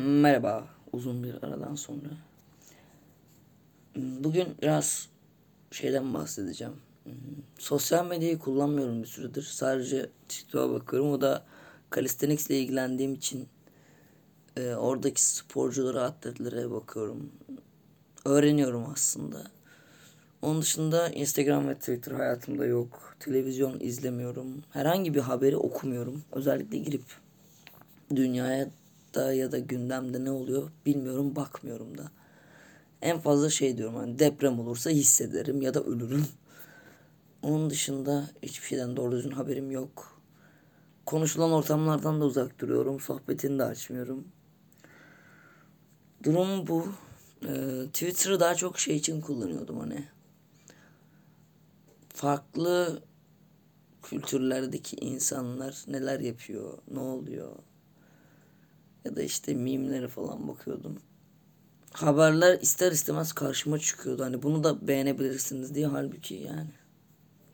Merhaba, uzun bir aradan sonra. Bugün biraz şeyden bahsedeceğim. Sosyal medyayı kullanmıyorum bir süredir. Sadece TikTok'a bakıyorum. O da calisthenics ile ilgilendiğim için e, oradaki sporculara, atletlere bakıyorum. Öğreniyorum aslında. Onun dışında Instagram ve Twitter hayatımda yok. Televizyon izlemiyorum. Herhangi bir haberi okumuyorum. Özellikle girip dünyaya da ya da gündemde ne oluyor bilmiyorum bakmıyorum da. En fazla şey diyorum hani deprem olursa hissederim ya da ölürüm. Onun dışında hiçbir şeyden doğru düzgün haberim yok. Konuşulan ortamlardan da uzak duruyorum. Sohbetini de açmıyorum. Durum bu. Ee, Twitter'ı daha çok şey için kullanıyordum hani. Farklı kültürlerdeki insanlar neler yapıyor, ne oluyor, ya da işte mimlere falan bakıyordum. Haberler ister istemez karşıma çıkıyordu. Hani bunu da beğenebilirsiniz diye halbuki yani.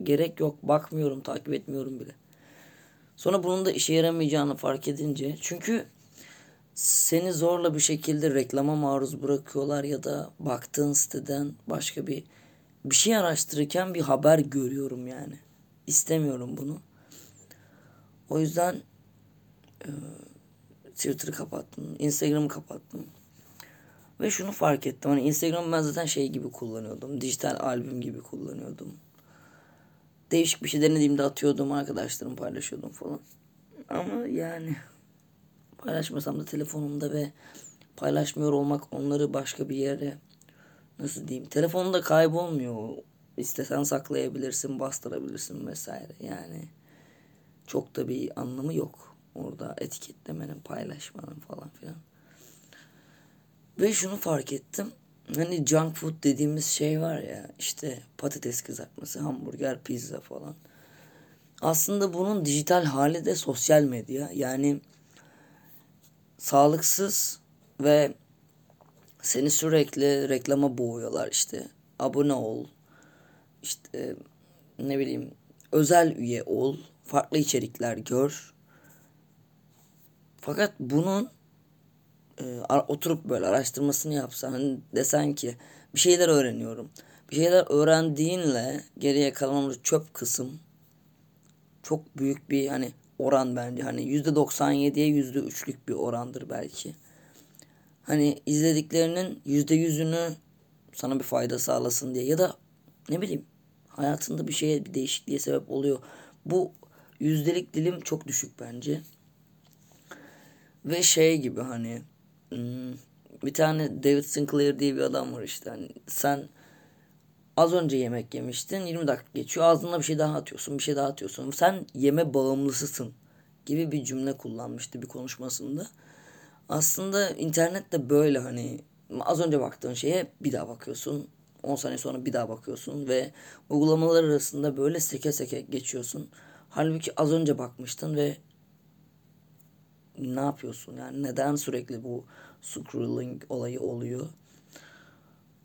Gerek yok. Bakmıyorum, takip etmiyorum bile. Sonra bunun da işe yaramayacağını fark edince. Çünkü seni zorla bir şekilde reklama maruz bırakıyorlar ya da baktığın siteden başka bir bir şey araştırırken bir haber görüyorum yani. İstemiyorum bunu. O yüzden e, Twitter'ı kapattım. Instagram'ı kapattım. Ve şunu fark ettim. Hani Instagram'ı ben zaten şey gibi kullanıyordum. Dijital albüm gibi kullanıyordum. Değişik bir şey denediğimde atıyordum. Arkadaşlarım paylaşıyordum falan. Ama yani paylaşmasam da telefonumda ve paylaşmıyor olmak onları başka bir yere nasıl diyeyim telefonda kaybolmuyor. İstesen saklayabilirsin, bastırabilirsin vesaire. Yani çok da bir anlamı yok. Orada etiketlemenin, paylaşmanın falan filan. Ve şunu fark ettim. Hani junk food dediğimiz şey var ya işte patates kızartması, hamburger, pizza falan. Aslında bunun dijital hali de sosyal medya. Yani sağlıksız ve seni sürekli reklama boğuyorlar işte. Abone ol. İşte ne bileyim özel üye ol. Farklı içerikler gör. Fakat bunun e, oturup böyle araştırmasını yapsan hani desen ki bir şeyler öğreniyorum. Bir şeyler öğrendiğinle geriye kalan çöp kısım çok büyük bir hani oran bence. Hani yüzde 97'ye yüzde üçlük bir orandır belki. Hani izlediklerinin yüzde yüzünü sana bir fayda sağlasın diye ya da ne bileyim hayatında bir şeye bir değişikliğe sebep oluyor. Bu yüzdelik dilim çok düşük bence. Ve şey gibi hani hmm, bir tane David Sinclair diye bir adam var işte. Hani sen az önce yemek yemiştin 20 dakika geçiyor ağzına bir şey daha atıyorsun bir şey daha atıyorsun. Sen yeme bağımlısısın gibi bir cümle kullanmıştı bir konuşmasında. Aslında internet de böyle hani az önce baktığın şeye bir daha bakıyorsun. 10 saniye sonra bir daha bakıyorsun ve uygulamalar arasında böyle seke seke geçiyorsun. Halbuki az önce bakmıştın ve ne yapıyorsun? Yani neden sürekli bu scrolling olayı oluyor?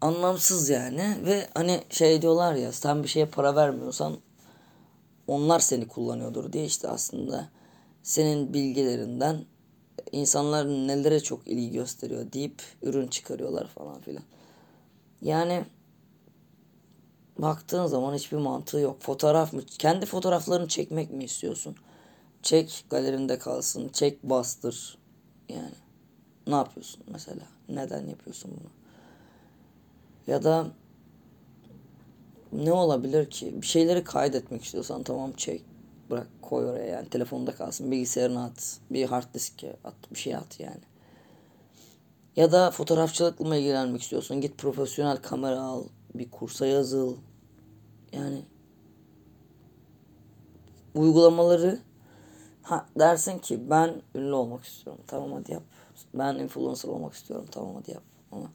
Anlamsız yani ve hani şey diyorlar ya sen bir şeye para vermiyorsan onlar seni kullanıyordur diye işte aslında senin bilgilerinden insanlar nelere çok ilgi gösteriyor deyip ürün çıkarıyorlar falan filan. Yani baktığın zaman hiçbir mantığı yok. Fotoğraf mı? Kendi fotoğraflarını çekmek mi istiyorsun? Çek galerinde kalsın. Çek bastır. Yani ne yapıyorsun mesela? Neden yapıyorsun bunu? Ya da ne olabilir ki? Bir şeyleri kaydetmek istiyorsan tamam çek. Bırak koy oraya yani telefonda kalsın. Bilgisayarına at. Bir hard diske at. Bir şey at yani. Ya da fotoğrafçılıkla ilgilenmek istiyorsun? Git profesyonel kamera al. Bir kursa yazıl. Yani uygulamaları Ha dersin ki ben ünlü olmak istiyorum. Tamam hadi yap. Ben influencer olmak istiyorum. Tamam hadi yap. Ama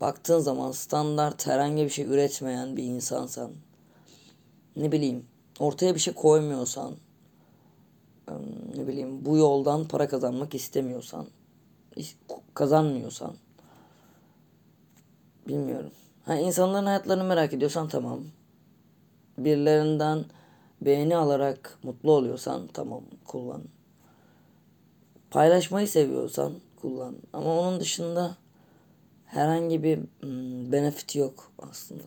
baktığın zaman standart herhangi bir şey üretmeyen bir insansan ne bileyim ortaya bir şey koymuyorsan ne bileyim bu yoldan para kazanmak istemiyorsan kazanmıyorsan bilmiyorum. Ha, insanların hayatlarını merak ediyorsan tamam. Birilerinden beğeni alarak mutlu oluyorsan tamam kullan. Paylaşmayı seviyorsan kullan. Ama onun dışında herhangi bir hmm, benefit yok aslında.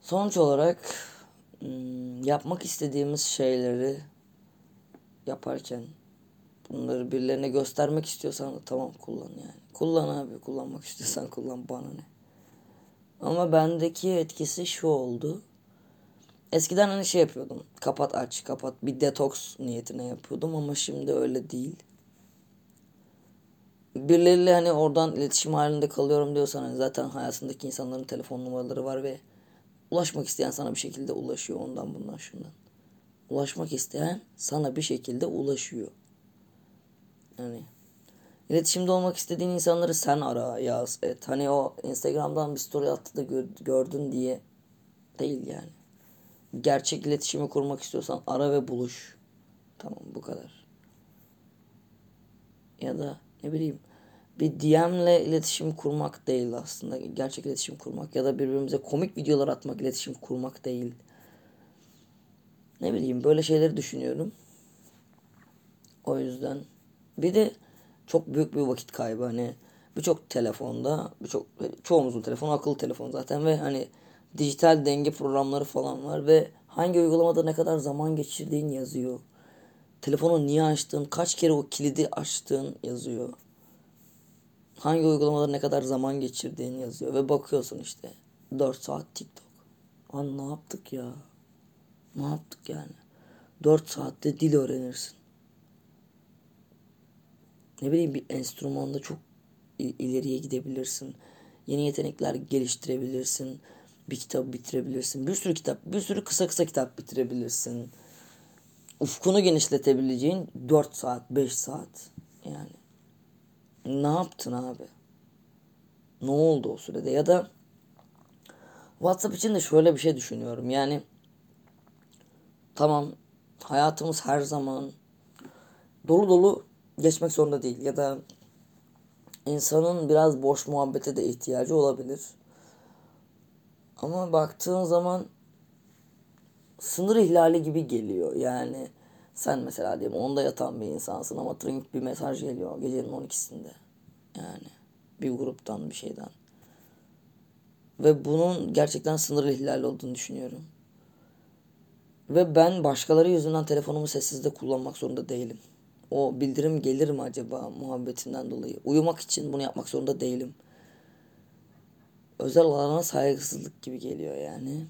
Sonuç olarak hmm, yapmak istediğimiz şeyleri yaparken bunları birilerine göstermek istiyorsan da tamam kullan yani. Kullan abi kullanmak istiyorsan kullan bana ne. Ama bendeki etkisi şu oldu. Eskiden hani şey yapıyordum. Kapat aç kapat bir detoks niyetine yapıyordum ama şimdi öyle değil. Birileriyle hani oradan iletişim halinde kalıyorum diyorsan hani zaten hayatındaki insanların telefon numaraları var ve ulaşmak isteyen sana bir şekilde ulaşıyor ondan bundan şundan. Ulaşmak isteyen sana bir şekilde ulaşıyor. Yani iletişimde olmak istediğin insanları sen ara yaz et. Hani o Instagram'dan bir story attı da gördün diye değil yani gerçek iletişimi kurmak istiyorsan ara ve buluş. Tamam bu kadar. Ya da ne bileyim bir DM'le iletişim kurmak değil aslında. Gerçek iletişim kurmak ya da birbirimize komik videolar atmak iletişim kurmak değil. Ne bileyim böyle şeyleri düşünüyorum. O yüzden bir de çok büyük bir vakit kaybı hani birçok telefonda birçok çoğumuzun telefonu akıllı telefon zaten ve hani dijital denge programları falan var ve hangi uygulamada ne kadar zaman geçirdiğin yazıyor. Telefonu niye açtın, kaç kere o kilidi açtın yazıyor. Hangi uygulamada ne kadar zaman geçirdiğin yazıyor ve bakıyorsun işte 4 saat TikTok. An ne yaptık ya? Ne yaptık yani? 4 saatte dil öğrenirsin. Ne bileyim bir enstrümanda çok ileriye gidebilirsin. Yeni yetenekler geliştirebilirsin bir kitap bitirebilirsin. Bir sürü kitap, bir sürü kısa kısa kitap bitirebilirsin. Ufkunu genişletebileceğin 4 saat, 5 saat. Yani ne yaptın abi? Ne oldu o sürede? Ya da WhatsApp için de şöyle bir şey düşünüyorum. Yani tamam hayatımız her zaman dolu dolu geçmek zorunda değil. Ya da insanın biraz boş muhabbete de ihtiyacı olabilir. Ama baktığın zaman sınır ihlali gibi geliyor. Yani sen mesela diyelim onda yatan bir insansın ama trink bir mesaj geliyor gecenin 12'sinde. Yani bir gruptan bir şeyden. Ve bunun gerçekten sınır ihlali olduğunu düşünüyorum. Ve ben başkaları yüzünden telefonumu sessizde kullanmak zorunda değilim. O bildirim gelir mi acaba muhabbetinden dolayı? Uyumak için bunu yapmak zorunda değilim özel alana saygısızlık gibi geliyor yani.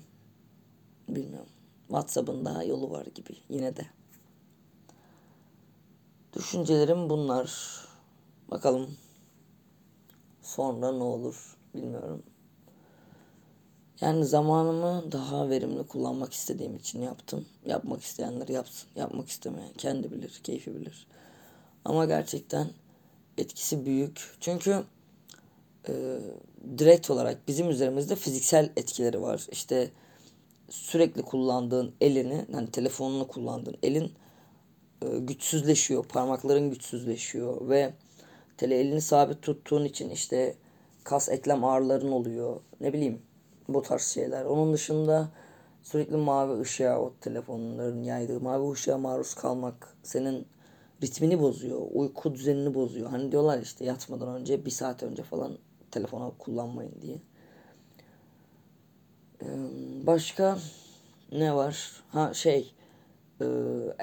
Bilmiyorum. WhatsApp'ın daha yolu var gibi yine de. Düşüncelerim bunlar. Bakalım sonra ne olur bilmiyorum. Yani zamanımı daha verimli kullanmak istediğim için yaptım. Yapmak isteyenler yapsın. Yapmak istemeyen kendi bilir, keyfi bilir. Ama gerçekten etkisi büyük. Çünkü e, direkt olarak bizim üzerimizde fiziksel etkileri var. İşte sürekli kullandığın elini, yani telefonunu kullandığın elin e, güçsüzleşiyor, parmakların güçsüzleşiyor ve tele elini sabit tuttuğun için işte kas eklem ağrıların oluyor. Ne bileyim bu tarz şeyler. Onun dışında sürekli mavi ışığa o telefonların yaydığı mavi ışığa maruz kalmak senin ritmini bozuyor. Uyku düzenini bozuyor. Hani diyorlar işte yatmadan önce bir saat önce falan telefona kullanmayın diye. Başka ne var? Ha şey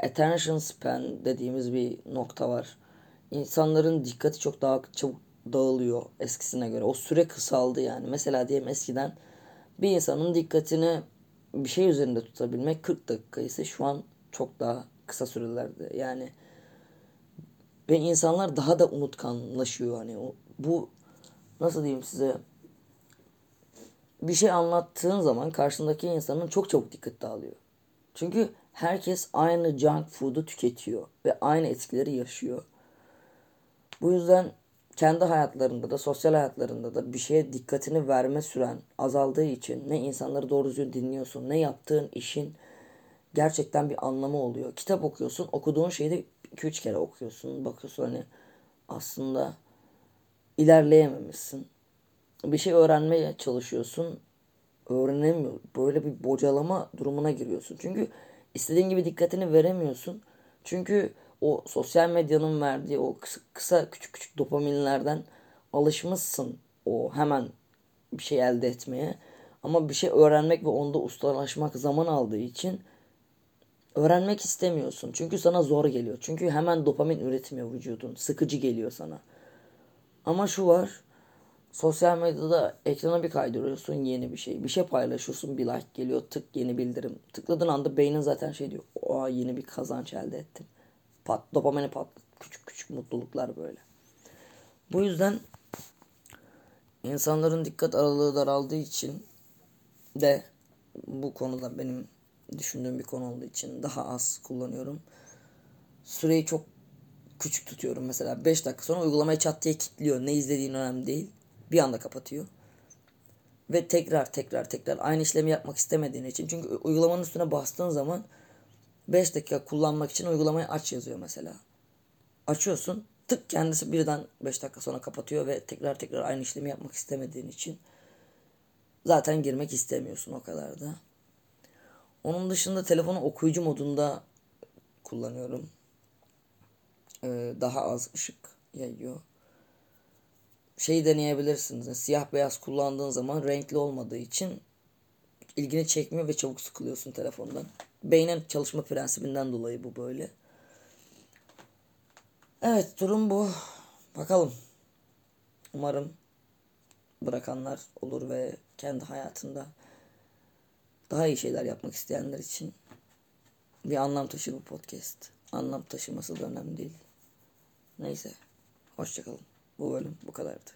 attention span dediğimiz bir nokta var. İnsanların dikkati çok daha çabuk dağılıyor eskisine göre. O süre kısaldı yani. Mesela diyelim eskiden bir insanın dikkatini bir şey üzerinde tutabilmek 40 dakika ise şu an çok daha kısa sürelerde. Yani ve insanlar daha da unutkanlaşıyor hani o, bu nasıl diyeyim size bir şey anlattığın zaman karşındaki insanın çok çabuk dikkat dağılıyor. Çünkü herkes aynı junk food'u tüketiyor ve aynı etkileri yaşıyor. Bu yüzden kendi hayatlarında da sosyal hayatlarında da bir şeye dikkatini verme süren azaldığı için ne insanları doğru düzgün dinliyorsun ne yaptığın işin gerçekten bir anlamı oluyor. Kitap okuyorsun okuduğun şeyi de 2-3 kere okuyorsun bakıyorsun hani aslında ilerleyememişsin. Bir şey öğrenmeye çalışıyorsun. Öğrenemiyor. Böyle bir bocalama durumuna giriyorsun. Çünkü istediğin gibi dikkatini veremiyorsun. Çünkü o sosyal medyanın verdiği o kısa, kısa küçük küçük dopaminlerden alışmışsın o hemen bir şey elde etmeye. Ama bir şey öğrenmek ve onda ustalaşmak zaman aldığı için öğrenmek istemiyorsun. Çünkü sana zor geliyor. Çünkü hemen dopamin üretmiyor vücudun. Sıkıcı geliyor sana. Ama şu var. Sosyal medyada ekrana bir kaydırıyorsun yeni bir şey. Bir şey paylaşıyorsun bir like geliyor tık yeni bildirim. Tıkladığın anda beynin zaten şey diyor. Oha yeni bir kazanç elde ettim. Pat, dopamini patlat. Küçük küçük mutluluklar böyle. Bu yüzden insanların dikkat aralığı daraldığı için de bu konuda benim düşündüğüm bir konu olduğu için daha az kullanıyorum. Süreyi çok küçük tutuyorum mesela. 5 dakika sonra uygulamayı çat diye kilitliyor. Ne izlediğin önemli değil. Bir anda kapatıyor. Ve tekrar tekrar tekrar aynı işlemi yapmak istemediğin için. Çünkü uygulamanın üstüne bastığın zaman 5 dakika kullanmak için uygulamayı aç yazıyor mesela. Açıyorsun tık kendisi birden 5 dakika sonra kapatıyor ve tekrar tekrar aynı işlemi yapmak istemediğin için zaten girmek istemiyorsun o kadar da. Onun dışında telefonu okuyucu modunda kullanıyorum. Ee, daha az ışık yayıyor. Şey deneyebilirsiniz. Siyah beyaz kullandığın zaman renkli olmadığı için ilgini çekmiyor ve çabuk sıkılıyorsun telefondan. Beynin çalışma prensibinden dolayı bu böyle. Evet durum bu. Bakalım. Umarım bırakanlar olur ve kendi hayatında daha iyi şeyler yapmak isteyenler için bir anlam taşır bu podcast. Anlam taşıması da önemli değil. Neyse. Hoşçakalın. Bu bölüm bu kadardı.